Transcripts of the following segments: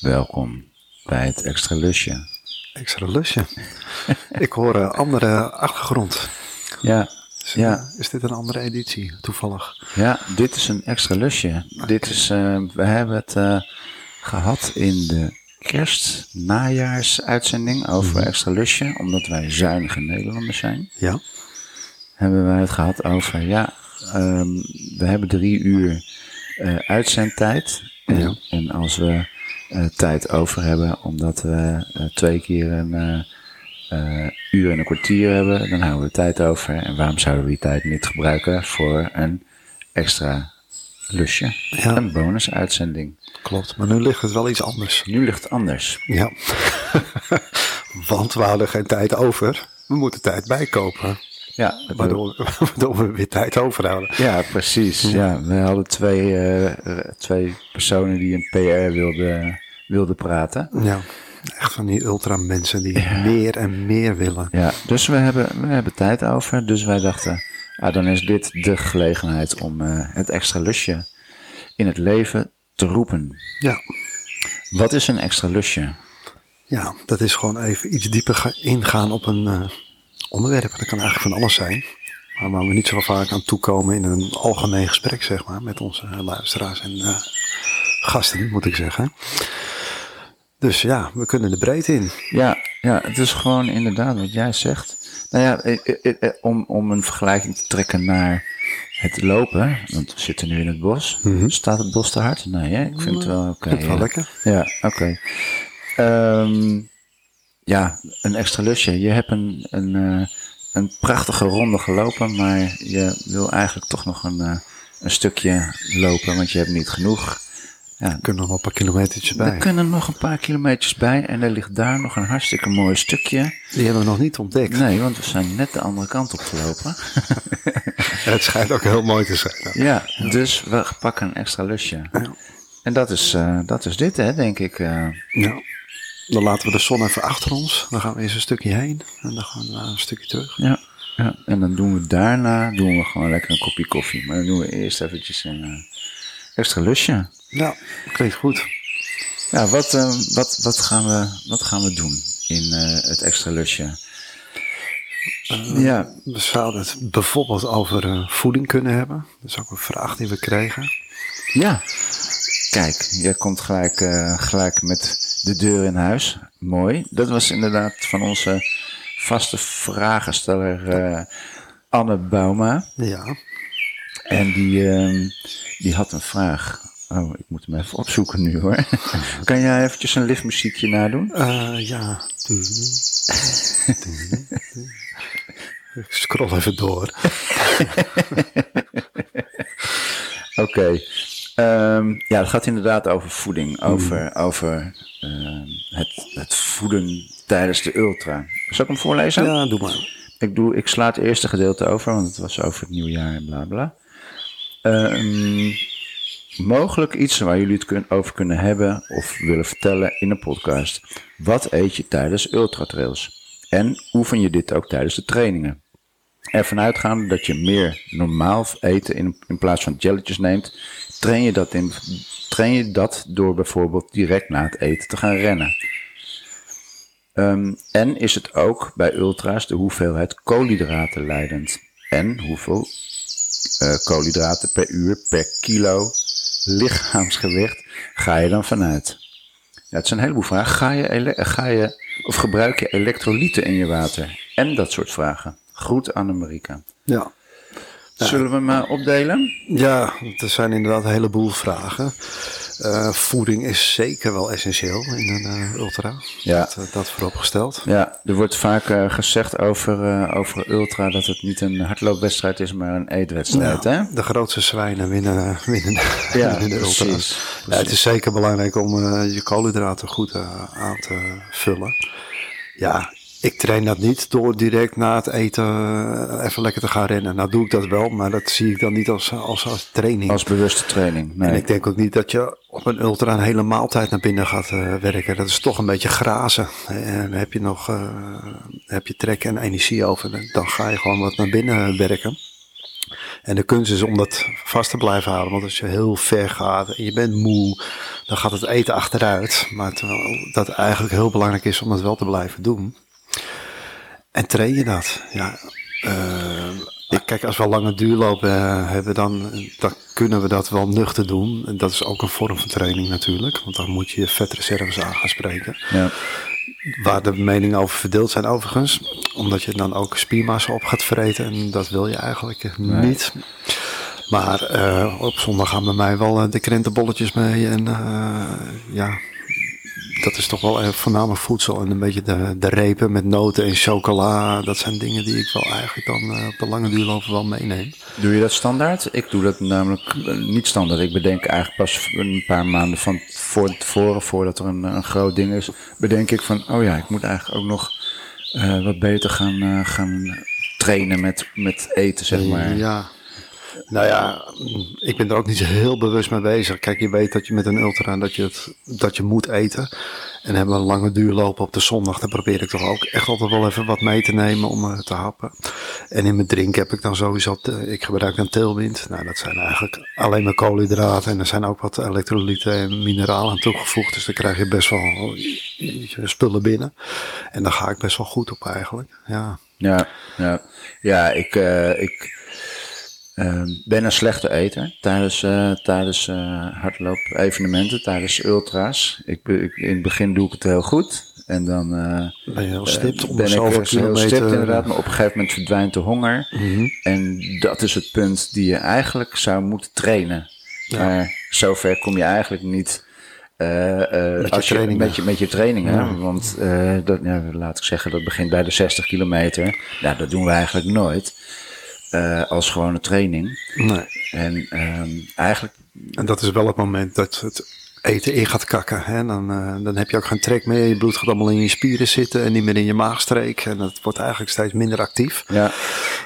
Welkom bij het extra lusje. Extra lusje. Ik hoor een andere achtergrond. Ja, Is, Ja. is dit een andere editie, toevallig? ja, dit is een extra lusje. Dit is, eh, we hebben het eh, gehad in de kerst-najaarsuitzending over extra lusje, omdat wij zuinige Nederlanders zijn. Ja. Hebben wij het gehad over, ja, ehm, we hebben drie uur eh uitzendtijd. En, Ja. en als we eh, tijd over hebben, omdat we eh, twee keer een eh, eh, uur en een kwartier hebben, dan houden we tijd over. En waarom zouden we die tijd niet gebruiken voor een extra lusje? Ja. Een bonusuitzending. Klopt, maar nu ligt het wel iets anders. Nu ligt het anders. Ja. Want we hadden geen tijd over. We moeten tijd bijkopen. Ja, Waardoor, waardoor we weer tijd overhouden. Ja, precies. Ja, we hadden twee, eh, twee personen die een PR wilden, wilden praten. Ja. Echt van die ultra mensen die meer en meer willen. Ja, dus we hebben, we hebben tijd over. Dus wij dachten, ah, dan is dit de gelegenheid om eh, het extra lusje in het leven te roepen. Ja. Wat is een extra lusje? Ja, dat is gewoon even iets dieper ga- ingaan op een eh, onderwerp. Dat kan eigenlijk van alles zijn. Maar waar we niet zo vaak aan toekomen in een algemeen gesprek, zeg maar, met onze luisteraars en eh, gasten, moet ik zeggen. Dus ja, we kunnen de breedte in. Ja, ja, het is gewoon inderdaad wat jij zegt. Nou ja, eh, eh, eh, om, om een vergelijking te trekken naar het lopen. Want we zitten nu in het bos. Staat het bos te hard? Nee, hè? ik vind het wel oké. het wel ja. lekker. Ja, oké. Ehm, ja, een extra lusje. Je hebt een, een, eh, een prachtige ronde gelopen, maar je wil eigenlijk toch nog een, eh, een stukje lopen, want je hebt niet genoeg. Ja, Er kunnen nog wel een paar kilometertjes bij. er kunnen nog een paar kilometers bij en er ligt daar nog een hartstikke mooi stukje. Die hebben we nog niet ontdekt. Nee, want we zijn net de andere kant op gelopen. Het schijnt ook heel mooi te zijn. ja, dus we pakken een extra lusje. Ja. En dat is, eh, dat is dit, hè, denk ik. Ja. Dan laten we de zon even achter ons. Dan gaan we eerst een stukje heen. En dan gaan we een stukje terug. Ja, ja, en dan doen we daarna doen we gewoon lekker een kopje koffie. Maar dan doen we eerst eventjes een eh, extra lusje. Ja, klinkt goed. Ja, wat, eh, wat, wat, gaan, we, wat gaan we doen in eh, het extra lusje? ja, We zouden het bijvoorbeeld over eh, voeding kunnen hebben. Dat is ook een vraag die we kregen. ja. Kijk, jij komt gelijk, eh, gelijk met de deur in huis. Mooi. Dat was inderdaad van onze vaste vragensteller eh, Anne Bauma. Ja. En die, ehm, die had een vraag. Oh, ik moet hem even opzoeken nu hoor. kan jij eventjes een liftmuziekje nadoen? Eh, ja. Ik scroll even door. Oké. Ehm, ja, het gaat inderdaad over voeding. Over, over ehm, het, het voeden tijdens de ultra. Zal ik hem voorlezen? Ja, doe maar. Ik, doe, ik sla het eerste gedeelte over, want het was over het nieuwjaar en bla bla. Ehm, mogelijk iets waar jullie het kun- over kunnen hebben of willen vertellen in een podcast. Wat eet je tijdens ultratrails? En oefen je dit ook tijdens de trainingen? Ervan uitgaande dat je meer normaal eten in, plaats van jelletjes neemt, train je, dat in, train je dat door bijvoorbeeld direct na het eten te gaan rennen. Ehm, en is het ook bij ultra's de hoeveelheid koolhydraten leidend? En hoeveel eh, koolhydraten per uur per kilo lichaamsgewicht ga je dan vanuit? Ja, het zijn een heleboel vragen. Ga je, ga je of gebruik je elektrolyten in je water? En dat soort vragen. Groet Anne-Marika. Ja. Zullen we hem eh, opdelen? Ja, er zijn inderdaad een heleboel vragen. Eh, voeding is zeker wel essentieel in een eh, ultra. Ja. Dat, dat vooropgesteld. Ja, er wordt vaak gezegd over, over ultra dat het niet een hardloopwedstrijd is, maar een eetwedstrijd. hè? Nou, de grootste zwijnen winnen, winnen, Ja, winnen de precies, ultra's. Ja, het is zeker belangrijk om je koolhydraten goed aan te vullen. Ja, ik train dat niet door direct na het eten eh, even lekker te gaan rennen. Nou doe ik dat wel, maar dat zie ik dan niet als, als, als training. Als bewuste training. Nee. En ik denk ook niet dat je op een ultra een hele maaltijd naar binnen gaat eh, werken. Dat is toch een beetje grazen. En heb je nog eh, heb je trek en energie over, dan ga je gewoon wat naar binnen werken. En de kunst is om dat vast te blijven houden. Want als je heel ver gaat en je bent moe, dan gaat het eten achteruit. Maar terwijl dat eigenlijk heel belangrijk is om dat wel te blijven doen. En train je dat? Ja, uh, kijk, als we lange duurlopen uh, hebben, dan, dan kunnen we dat wel nuchter doen. En dat is ook een vorm van training natuurlijk. Want dan moet je je vetreserves aan gaan spreken. Ja. Waar de meningen over verdeeld zijn overigens. Omdat je dan ook spiermassa op gaat vreten. En dat wil je eigenlijk niet. Maar uh, op zondag gaan bij mij wel de krentenbolletjes mee. En ja, dat is toch wel een voornamelijk voedsel. En een beetje de, de repen met noten en chocola. Dat zijn dingen die ik wel eigenlijk dan uh, op de lange duurloop wel meeneem. Doe je dat standaard? Ik doe dat namelijk eh, niet standaard. Ik bedenk eigenlijk pas een paar maanden van voor tevoren, voordat er een, een groot ding is, bedenk ik van, oh ja, ik moet eigenlijk ook nog uh, wat beter gaan, gaan trainen met, met eten, zeg maar. Ja, nou ja, ik ben er ook niet zo heel bewust mee bezig. Kijk, je weet dat je met een ultra dat je, dat je moet eten. En hebben we een lange duurloop op de zondag, dan probeer ik toch ook echt altijd wel even wat mee te nemen om uh, te happen. En in mijn drink heb ik dan sowieso, ik gebruik een teelwind. Nou, dat zijn eigenlijk alleen maar koolhydraten en er zijn ook wat elektrolyten en mineralen aan toegevoegd. Dus dan krijg je best wel spullen binnen. En daar ga ik best wel goed op eigenlijk, ja. Ja, ja. ja ik, uh, ik uh, ben een slechte eter tijdens, uh, tijdens uh, hardloop-evenementen, tijdens ultra's. Ik, ik, in het begin doe ik het heel goed. En dan uh, ben je heel stipt om ben ik heel stipt inderdaad, maar op een gegeven moment verdwijnt de honger. Mm -hmm. En dat is het punt die je eigenlijk zou moeten trainen. Ja. Maar zover kom je eigenlijk niet met, als je, je met, je, met je trainingen. Ja. Want dat, ja, laat ik zeggen, dat begint bij de 60 kilometer. Nou, dat doen we eigenlijk nooit uh, als gewone training. Nee. En um, eigenlijk. En dat is wel het moment dat het eten in gaat kakken. Hè? Dan, uh, dan heb je ook geen trek meer. Je bloed gaat allemaal in je spieren zitten en niet meer in je maagstreek. En dat wordt eigenlijk steeds minder actief. Ja.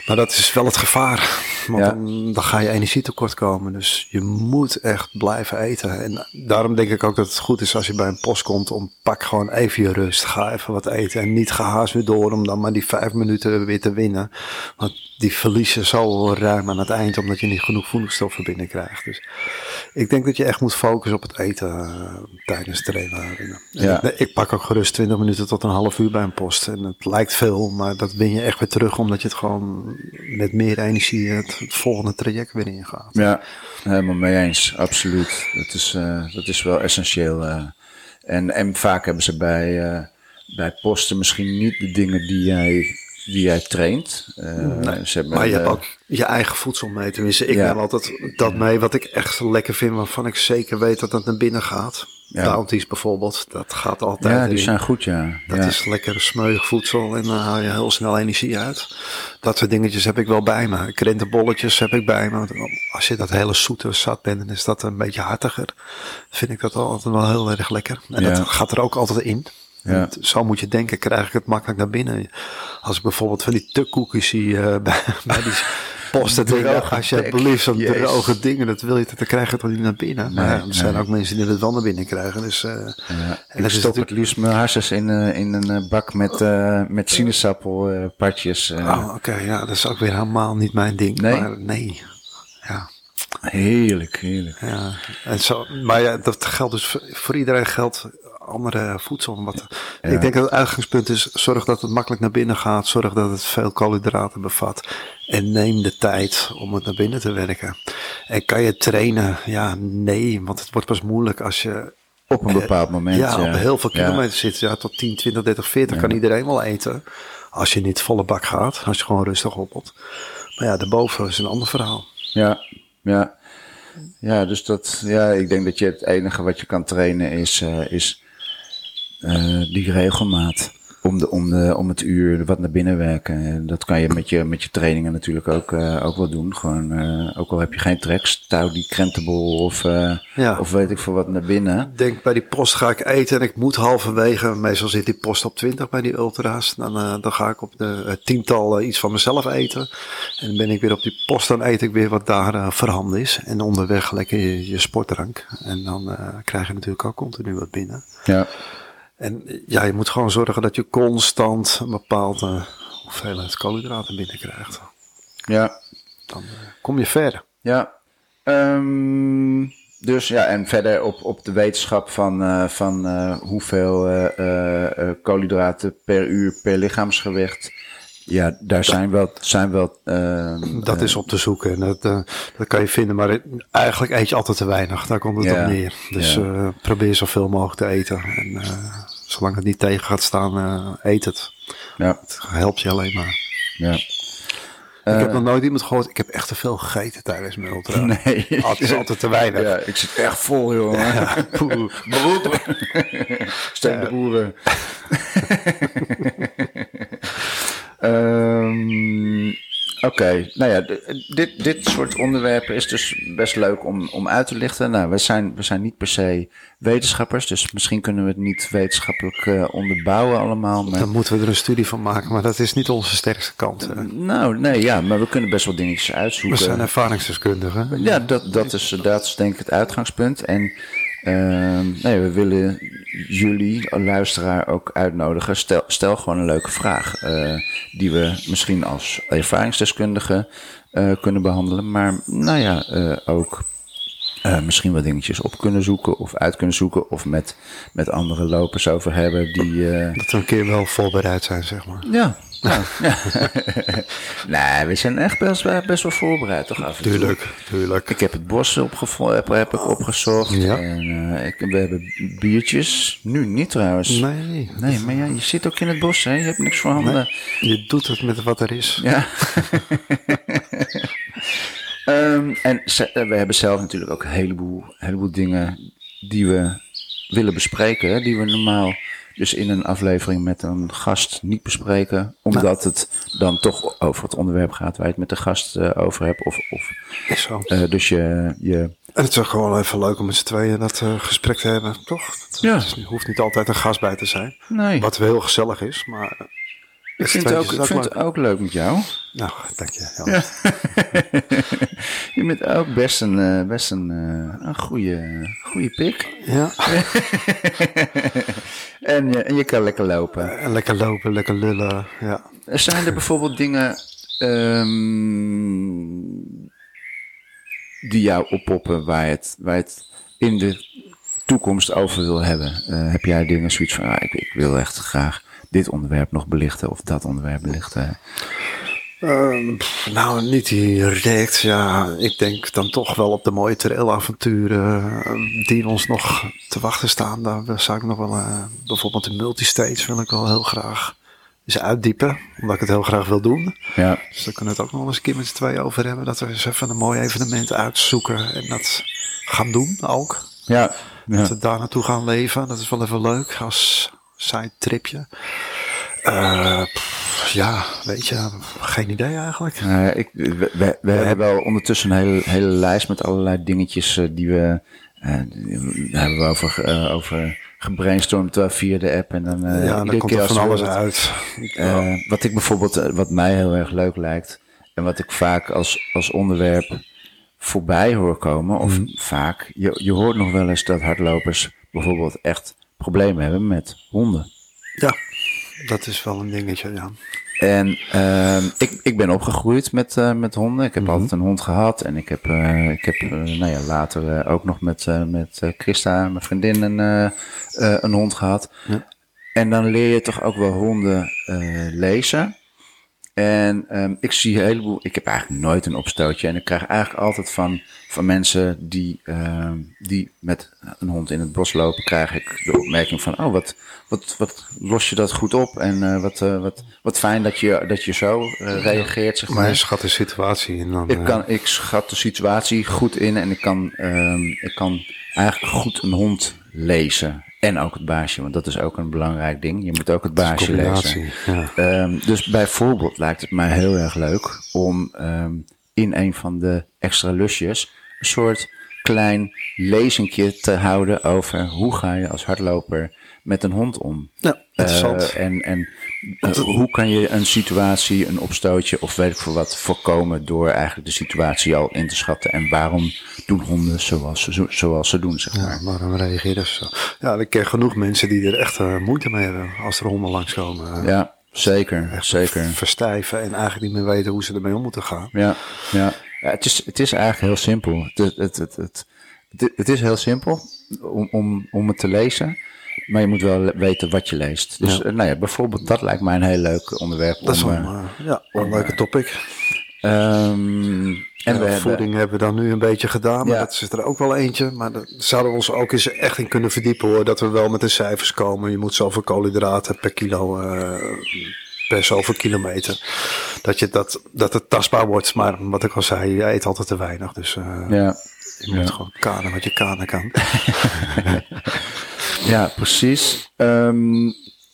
Maar dat is wel het gevaar. Want ja. dan, dan, ga je energietekort komen. Dus je moet echt blijven eten. En daarom denk ik ook dat het goed is als je bij een post komt om pak gewoon even je rust. Ga even wat eten en niet gehaast weer door om dan maar die vijf minuten weer te winnen. Want die verliezen zo ruim aan het eind omdat je niet genoeg voedingsstoffen binnenkrijgt. Dus ik denk dat je echt moet focussen op het eten uh, tijdens trainen. Ja. Ik, ik, pak ook gerust 20 minuten tot een half uur bij een post. En het lijkt veel, maar dat win je echt weer terug omdat je het gewoon met meer energie het, het volgende traject weer ingaat. Ja, helemaal mee eens. Absoluut. Dat is, uh, dat is wel essentieel. Uh. En, en vaak hebben ze bij, bij posten misschien niet de dingen die jij die jij traint. Uh, nee, ze maar je hebt ook je eigen voedsel mee. Tenminste, ik ja. neem altijd dat mee wat ik echt lekker vind, waarvan ik zeker weet dat het naar binnen gaat. Ja. Bounties bijvoorbeeld, dat gaat altijd. Ja, die in. zijn goed, ja. Dat ja. is lekker smeuig voedsel en dan haal je heel snel energie uit. Dat soort dingetjes heb ik wel bij me. Krentenbolletjes heb ik bij me. Als je dat hele zoete zat bent, dan is dat een beetje hartiger. Vind ik dat altijd wel heel erg lekker. En dat gaat er ook altijd in. Ja. Zo moet je denken, krijg ik het makkelijk naar binnen. Als ik bijvoorbeeld van die tukkoekjes zie uh, bij, bij die posten droog, als je belieft zo'n droge dingen, dat wil je, dan krijg je het toch niet naar binnen. Nee, maar ja, er zijn ook mensen die het wel naar binnen krijgen. Dus, uh, ja. En ik stop het liefst mijn harses in, uh, in een bak met, met sinaasappelpartjes. oh, oké, okay, ja, dat is ook weer helemaal niet mijn ding. Nee? Maar nee, ja. Heerlijk, heerlijk. Ja, en zo, maar ja, dat geldt dus voor, voor iedereen geldt andere voedsel. Wat, ja. Ik denk dat het uitgangspunt is, zorg dat het makkelijk naar binnen gaat. Zorg dat het veel koolhydraten bevat. En neem de tijd om het naar binnen te werken. En kan je trainen? Ja, nee, want het wordt pas moeilijk als je... Op een bepaald moment. Ja, ja. op heel veel kilometer zit. Ja, tot 10, 20, 30, 40 kan iedereen wel eten. Als je niet volle bak gaat. Als je gewoon rustig hoppelt. Maar ja, daarboven is een ander verhaal. Ja, ja. Ja, dus dat, ja, ik denk dat je het enige wat je kan trainen is, uh, is die regelmaat om, de, om, de, om het uur wat naar binnen werken. En dat kan je met je, met je trainingen natuurlijk ook, uh, ook wel doen. Gewoon, uh, ook al heb je geen tracks, touw die krentenbol of, uh, ja. of weet ik veel wat naar binnen. Denk bij die post ga ik eten en ik moet halverwege, meestal zit die post op 20 bij die ultra's. Dan, dan ga ik op de tiental iets van mezelf eten. En dan ben ik weer op die post, dan eet ik weer wat daar verhanden is. En onderweg lekker je, je sportdrank. En dan krijg je natuurlijk ook continu wat binnen. Ja. En ja, je moet gewoon zorgen dat je constant een bepaalde hoeveelheid koolhydraten binnenkrijgt. Ja, dan eh, kom je verder. Ja. Ehm, dus ja, en verder op, op de wetenschap van, eh, van eh, hoeveel eh, eh, eh, koolhydraten per uur per lichaamsgewicht. Ja, daar zijn wel. Zijn wel ehm, Dat is op te zoeken en dat, eh, dat kan je vinden, maar eigenlijk eet je altijd te weinig. Daar komt het Ja, op neer. Dus ja. eh, probeer zoveel mogelijk te eten. En eh, zolang het niet tegen gaat staan, eh, eet het. ja, Het helpt je alleen maar. ja. ik heb nog nooit iemand gehoord, ik heb echt te veel gegeten tijdens mijn ultra. Nee. Ah, het is altijd te weinig. Ja, ik zit echt vol, jongen. Beroep. Steun de boeren. Ehm, Oké, nou ja, dit, dit soort onderwerpen is dus best leuk om, om uit te lichten. Nou, we zijn, we zijn niet per se wetenschappers, dus misschien kunnen we het niet wetenschappelijk eh, onderbouwen allemaal. Maar, Dan moeten we er een studie van maken, maar dat is niet onze sterkste kant. hè. nou, nee, ja, maar we kunnen best wel dingetjes uitzoeken. We zijn ervaringsdeskundigen. Ja, dat, dat, is, dat is denk ik het uitgangspunt. En ehm, nee, we willen jullie, luisteraar, ook uitnodigen. Stel, stel gewoon een leuke vraag. eh, die we misschien als ervaringsdeskundige eh, kunnen behandelen. Maar nou ja, eh, ook eh, misschien wat dingetjes op kunnen zoeken of uit kunnen zoeken. Of met, met andere lopers over hebben die... eh, Dat we een keer wel voorbereid zijn, zeg maar. ja, ja. nee, we zijn echt best, wel- best wel voorbereid, toch af en toe. Tuurlijk, tuurlijk. Ik heb het bos opgevo- heb, heb ik opgezocht. Ja. En eh, ik, we hebben biertjes. Nu niet trouwens. Nee, Nee, maar ja, je zit ook in het bos, hè? Je hebt niks voor handen. je doet het met wat er is. Ja. Ehm, en ze- eh, we hebben zelf natuurlijk ook een heleboel, heleboel dingen die we willen bespreken. Hè? Die we normaal dus in een aflevering met een gast niet bespreken. Omdat het dan toch over het onderwerp gaat waar je het met de gast eh, over hebt. Of, of, Is zo. eh, dus je, je En het is ook gewoon even leuk om met z'n tweeën dat eh, gesprek te hebben, toch? Ja. hoeft niet altijd een gast bij te zijn. Nee. Wat wel heel gezellig is, maar... eh, Ik vind, het ook, ik vind het ook leuk met jou. Nou, dank je. Ja. Je bent ook best een, eh, best een, eh, een goede, goede pik. ja. En, je- en je kan lekker lopen. En lekker lopen, lekker lullen. Ja. Zijn er bijvoorbeeld dingen ehm, die jou oppoppen waar je, het, waar je het in de toekomst over wil hebben? Eh, heb jij dingen zoiets van, ah, ik, ik wil echt graag dit onderwerp nog belichten of dat onderwerp belichten? Ehm, nou, niet direct. Ja, ik denk dan toch wel op de mooie trailavonturen eh, die ons nog te wachten staan. Daar zou ik nog wel, eh, bijvoorbeeld de multistage wil ik wel heel graag eens uitdiepen. Omdat ik het heel graag wil doen. Ja, Dus daar kunnen we het ook nog eens een keer met z'n tweeën over hebben. Dat we eens even een mooi evenement uitzoeken en dat gaan doen ook. ja, ja. Dat we daar naartoe gaan leven. Dat is wel even leuk als side tripje. Eh, ja, weet je, geen idee eigenlijk. Ik, we, we, we hebben wel ondertussen een hele, hele lijst met allerlei dingetjes eh, die we. eh, hebben we over, over gebrainstormd via de app. En dan, ja, dan komt er van alles wat- uit. wat ik bijvoorbeeld, wat mij heel erg leuk lijkt. En wat ik vaak als, als onderwerp voorbij hoor komen. Of Mhm. vaak, je, je hoort nog wel eens dat hardlopers bijvoorbeeld echt problemen hebben met honden. Ja, dat is wel een dingetje, ja. En ehm, ik, ik ben opgegroeid met, eh, met honden. Ik heb Mhm. altijd een hond gehad. En ik heb, eh, ik heb eh, nou ja, later ook nog met, met Christa, mijn vriendin, een, een hond gehad. Ja. En dan leer je toch ook wel honden lezen. En ehm, ik zie een heleboel. Ik heb eigenlijk nooit een opstootje. En ik krijg eigenlijk altijd van, van mensen die, ehm, die met een hond in het bos lopen, krijg ik de opmerking van: Oh, wat, wat, wat los je dat goed op? En eh, wat, eh, wat, wat fijn dat je, dat je zo eh, reageert. Zeg Maar maar. je schat de situatie en dan... Ik, kan, ik schat de situatie goed in en ik kan, ehm, ik kan eigenlijk goed een hond lezen. En ook het baasje, want dat is ook een belangrijk ding. Je moet ook het baasje lezen. ja. Ehm, dus bijvoorbeeld lijkt het mij heel erg leuk om ehm, in een van de extra lusjes een soort klein lezingje te houden over hoe ga je als hardloper met een hond om. Ja, interessant. Eh, en en eh, hoe kan je een situatie, een opstootje of weet ik veel wat voorkomen door eigenlijk de situatie al in te schatten. En waarom doen honden zoals ze, zoals ze doen, zeg maar. Ja, waarom reageren ze zo? Ja, ik ken genoeg mensen die er echt eh, moeite mee hebben als er honden langskomen. Ja, zeker, zeker. verstijven en eigenlijk niet meer weten hoe ze ermee om moeten gaan. Ja, ja. Ja het, is, het is eigenlijk heel simpel. Het, het, het, het, het, het is heel simpel om, om, om het te lezen. Maar je moet wel weten wat je leest. Dus Ja. eh, nou ja, bijvoorbeeld dat lijkt mij een heel leuk onderwerp. Dat is om, wel, eh, eh, ja, wel een leuke topic. ehm, en we voeding hebben we dan nu een beetje gedaan, maar Ja. dat is er ook wel eentje. Maar daar zouden we ons ook eens echt in kunnen verdiepen hoor. Dat we wel met de cijfers komen. Je moet zoveel koolhydraten per kilo, per zoveel kilometer. Dat, je dat, dat het tastbaar wordt. Maar wat ik al zei, je eet altijd te weinig. Dus eh, ja, je moet gewoon kanen wat je kanen kan. ja, precies. Ehm,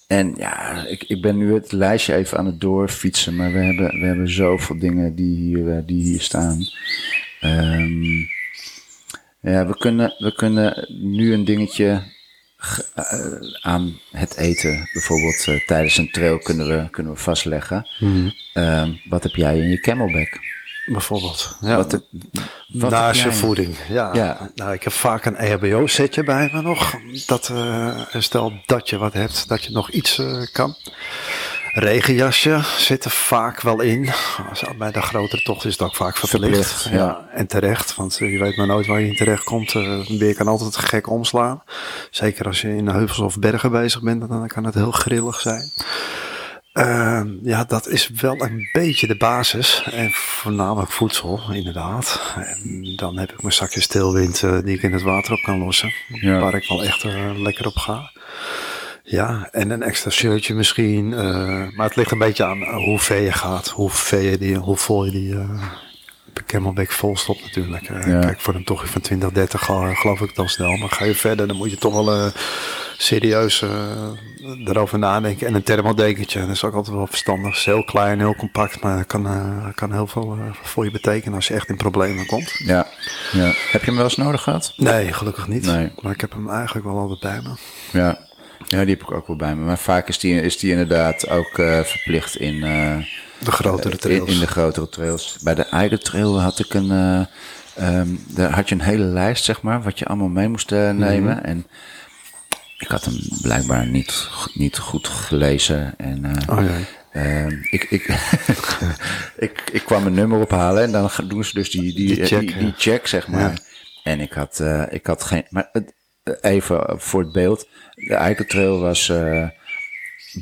en ja, ik, ik ben nu het lijstje even aan het doorfietsen. Maar we hebben, we hebben zoveel dingen die hier, eh, die hier staan. Ehm, ja, we kunnen, we kunnen nu een dingetje ge- aan het eten. Bijvoorbeeld eh, tijdens een trail kunnen we, kunnen we vastleggen. Ehm, wat heb jij in je camelback? Bijvoorbeeld. Ja, Wat, Naast je voeding. Ja. Ja. Nou, ik heb vaak een EHBO-setje bij me nog. Dat, eh, stel dat je wat hebt, dat je nog iets eh, kan. Regenjasje zit er vaak wel in. Als- Bij de grotere tocht is het ook vaak verplicht. Verplicht, ja. En terecht, want eh, je weet maar nooit waar je in terecht komt. Eh, Een beer kan altijd gek omslaan. Zeker als je in heuvels of bergen bezig bent, dan kan het heel grillig zijn. Ehm, ja, dat is wel een beetje de basis. En voornamelijk voedsel, inderdaad. En dan heb ik mijn zakje stilwind eh, die ik in het water op kan lossen. Ja. Waar ik wel echt eh, lekker op ga. Ja, en een extra shirtje misschien. eh, maar het ligt een beetje aan eh, hoe ver je gaat. Hoe, ver je die, hoe vol je die eh camelback vol stopt natuurlijk. Ja. Kijk, voor een tochtje van 20, 30 ga- geloof ik dan snel. Maar ga je verder, dan moet je toch wel serieus erover nadenken. En een thermodekentje, dat is ook altijd wel verstandig. Het is heel klein, heel compact, maar kan, kan heel veel voor je betekenen als je echt in problemen komt. Ja, ja. Heb je hem wel eens nodig gehad? Nee, gelukkig niet. Nee. Maar ik heb hem eigenlijk wel altijd bij me. Ja. Ja, die heb ik ook wel bij me. Maar vaak is die, is die inderdaad ook eh, verplicht in, eh, De grotere in, trails. in de grotere trails. Bij de Eiger Trail had ik een, eh, ehm, daar had je een hele lijst, zeg maar, wat je allemaal mee moest eh, nemen. En ik had hem blijkbaar niet, niet goed gelezen. En, eh, Oh jee. Ehm, ik, ik, ik, ik kwam een nummer ophalen en dan doen ze dus die, die, Die eh, check, die, ja. die check, zeg maar. Ja. En ik had, eh, ik had geen. Maar het, eh, even voor het beeld. De Eikeltrail was eh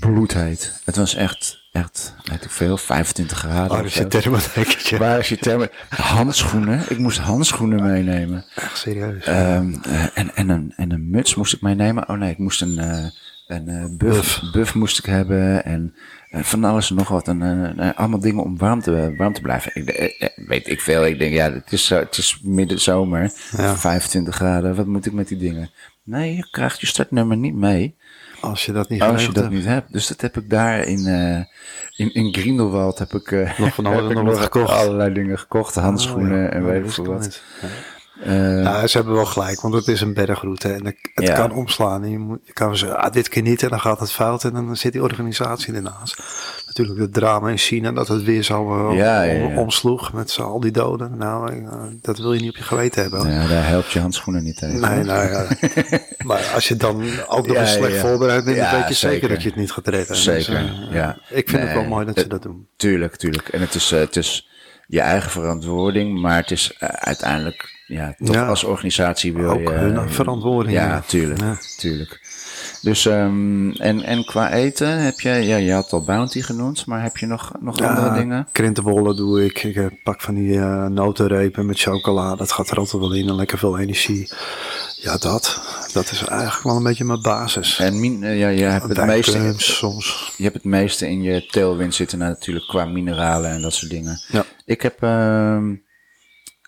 bloedheet. Het was echt, echt, weet ik veel, 25 graden. Oh, je thermodekentje. Waar is je termen? Handschoenen. Ik moest handschoenen meenemen. Echt serieus. Ehm, eh, en, en, een, en een muts moest ik meenemen. Oh nee, ik moest een, eh, een eh, buff, buff moest ik hebben. En eh, van alles en nog wat. En, eh, eh, allemaal dingen om warm te, warm te blijven. Ik, eh, eh, weet ik veel. Ik denk, ja, het is, zo- het is midden zomer. Ja. 25 graden. Wat moet ik met die dingen? Nee, je krijgt je startnummer niet mee. Als je dat niet Als je dat hebt. niet hebt. Dus dat heb ik daar in, eh in, in Grindelwald heb ik, eh, Nog van alles nog gekocht. allerlei dingen gekocht. Handschoenen Oh, ja. en Oh, weet ik veel wat. Ja. Eh, Ja, ze hebben wel gelijk, want het is een bergroute en het het Ja. kan omslaan. En je, moet, je kan zeggen, ah, dit keer niet en dan gaat het fout en dan zit die organisatie ernaast. Natuurlijk het drama in China dat het weer zo eh, Ja, om- omsloeg met z'n al die doden. Nou, eh, dat wil je niet op je geweten hebben. ja, daar helpt je handschoenen niet tegen. Nee, nou ja. maar als je dan ook nog Ja, eens slecht voorbereid bent, dan weet je zeker, zeker. dat je het niet gaat redden. Zeker, Dus, eh, ja. Ik vind het wel mooi dat ze dat doen. Tuurlijk, tuurlijk. En het is, het is je eigen verantwoording, maar het is eh, uiteindelijk, ja, toch Ja. als organisatie wil Ook je... hun eh, verantwoording, Ja, ja. tuurlijk, Ja. tuurlijk. Dus, ehm, en, en qua eten heb je, ja, je had al Bounty genoemd, maar heb je nog, nog andere dingen? Krentenbollen doe ik. Ik eh, pak van die eh notenrepen met chocola. Dat gaat er altijd wel in en lekker veel energie. Ja, dat. Dat is eigenlijk wel een beetje mijn basis. En min, eh, ja, je hebt het meeste, soms. je hebt het meeste in je tailwind zitten natuurlijk qua mineralen en dat soort dingen. Ja. Ik heb ehm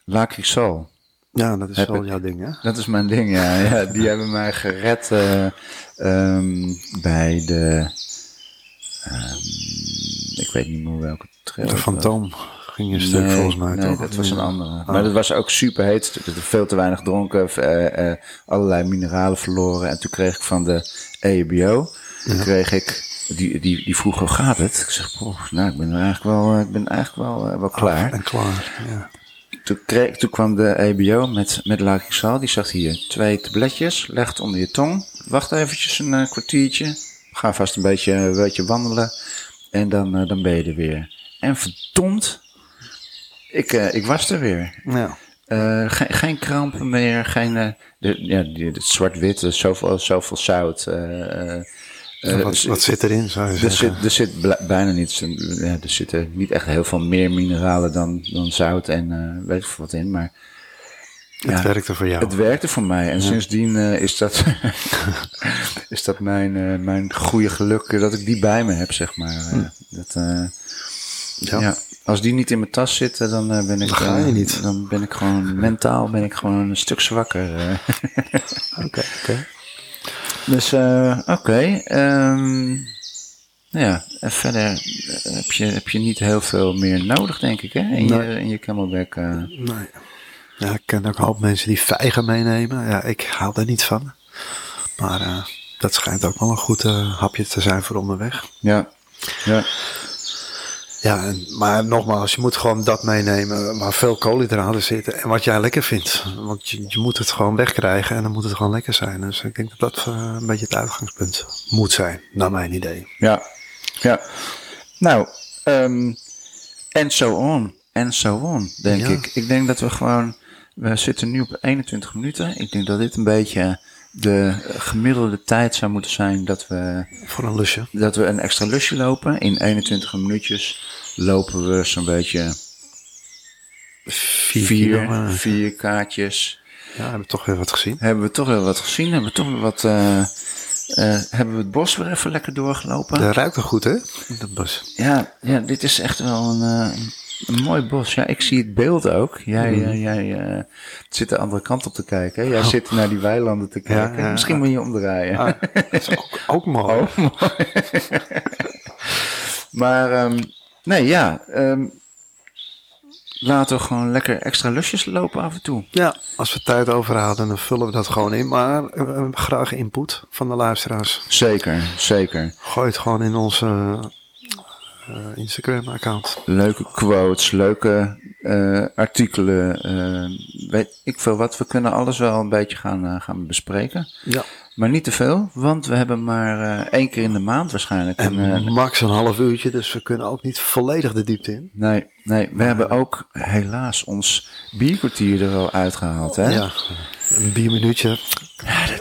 Lacrisol. Ja, dat is wel ik. jouw ding, hè? Dat is mijn ding, ja. ja die hebben mij gered eh, ehm, bij de... ehm, ik weet niet meer welke trail. De. Fantoom ging een stuk Nee, volgens mij, nee, toch? dat was een andere. Oh. Maar dat was ook super heet. Ik had veel te weinig dronken. eh, eh, allerlei mineralen verloren. En toen kreeg ik van de E EHBO... kreeg ik... Die, die, die vroeg, hoe gaat het? Ik zeg, nou, ik ben eigenlijk wel, ik ben eigenlijk wel, wel klaar. En klaar, ja. Toen, kreeg, toen kwam de EBO met, met. Die zegt hier, twee tabletjes, leg het onder je tong. Wacht eventjes een eh, kwartiertje. Ga vast een beetje, een beetje wandelen. En dan, eh, dan ben je er weer. En verdomd, ik, eh, ik was er weer. Ja. Eh, geen, geen krampen meer, geen... eh, de, ja, die- het zwart-wit, eh, zoveel, zoveel zout. eh, eh, wat, wat zit erin, zou je er zit, er zit bijna niets. Ja, er zitten niet echt heel veel meer mineralen dan, dan zout en eh, weet ik veel wat in. Maar het ja, werkte voor jou. het werkte voor mij. En sindsdien eh, is dat, is dat mijn, mijn goede geluk dat ik die bij me heb, zeg maar. Dat, eh, Ja. ja. Als die niet in mijn tas zitten, dan ben ik. Dan ga je niet. Dan ben ik gewoon mentaal ben ik gewoon een stuk zwakker. Oké, oké. Dus eh, oké. ehm, nou ja, en verder eh, heb je, heb je niet heel veel meer nodig, denk ik, hè? In, Nee. je, in je camelback. eh. Nee. Ja, ik ken ook een hoop mensen die vijgen meenemen. Ja, ik hou daar niet van. Maar dat schijnt ook wel een goed hapje te zijn voor onderweg. ja. ja. Ja, en, maar nogmaals, je moet gewoon dat meenemen waar veel koolhydraten zitten en wat jij lekker vindt. Want je, je moet het gewoon wegkrijgen en dan moet het gewoon lekker zijn. Dus ik denk dat dat eh, een beetje het uitgangspunt moet zijn, naar mijn idee. Ja, ja. Nou, ehm en so on. En so on, denk Ja. ik. Ik denk dat we gewoon... We zitten nu op 21 minuten. Ik denk dat dit een beetje de gemiddelde tijd zou moeten zijn dat we, Voor een lusje. dat we een extra lusje lopen. In 21 minuutjes lopen we zo'n beetje Vier, vier, eh, kaartjes. Ja, hebben we toch weer wat gezien. Hebben we toch wel wat gezien? Hebben we toch wel wat... eh, eh, hebben we het bos weer even lekker doorgelopen? Dat ruikt er goed, hè? Dat bos. Ja, ja, dit is echt wel een, eh, een mooi bos. Ja, ik zie het beeld ook. Jij, Mhm. eh, jij eh, zit de andere kant op te kijken. hè? Jij zit naar die weilanden te kijken. Oh. ja. Misschien moet je omdraaien. Ah, dat is ook, ook mooi. Oh, mooi. maar ehm, nee, ja. ehm, laten we gewoon lekker extra lusjes lopen af en toe. Ja, als we tijd overhouden, dan vullen we dat gewoon in. Maar eh, graag input van de luisteraars. Zeker, zeker. Gooi het gewoon in onze Instagram-account. Leuke quotes, leuke eh, artikelen. eh, weet ik veel wat. We kunnen alles wel een beetje gaan, eh, gaan bespreken. Ja. Maar niet te veel, want we hebben maar eh, één keer in de maand waarschijnlijk. En een, eh, max een half uurtje, dus we kunnen ook niet volledig de diepte in. nee, nee, we hebben ook helaas ons bierkwartier er al uitgehaald. Hè? Ja, een bierminuutje.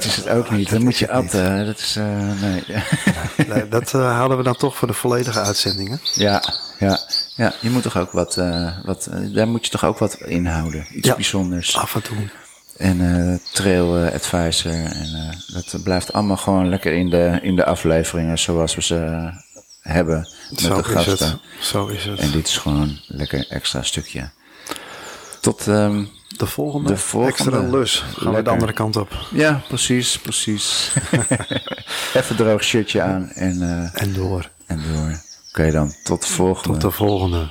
Is het ook niet. Dan moet je atten. Dat is, eh, nee. Nee, dat eh, houden we dan toch voor de volledige uitzendingen. ja, ja, ja, je moet toch ook wat, eh, wat daar moet je toch ook wat inhouden. Iets Ja. bijzonders. Af en toe. En trail advisor. En dat blijft allemaal gewoon lekker in de, in de afleveringen zoals we ze hebben met Zo de is gasten. het. Zo is het. En dit is gewoon lekker extra stukje. Tot, ehm, de volgende, de volgende. extra lus. Gaan we de andere kant op. ja, precies, precies. Even droog shirtje aan en, eh, En door. en door. Oké dan, tot de volgende. Tot de volgende.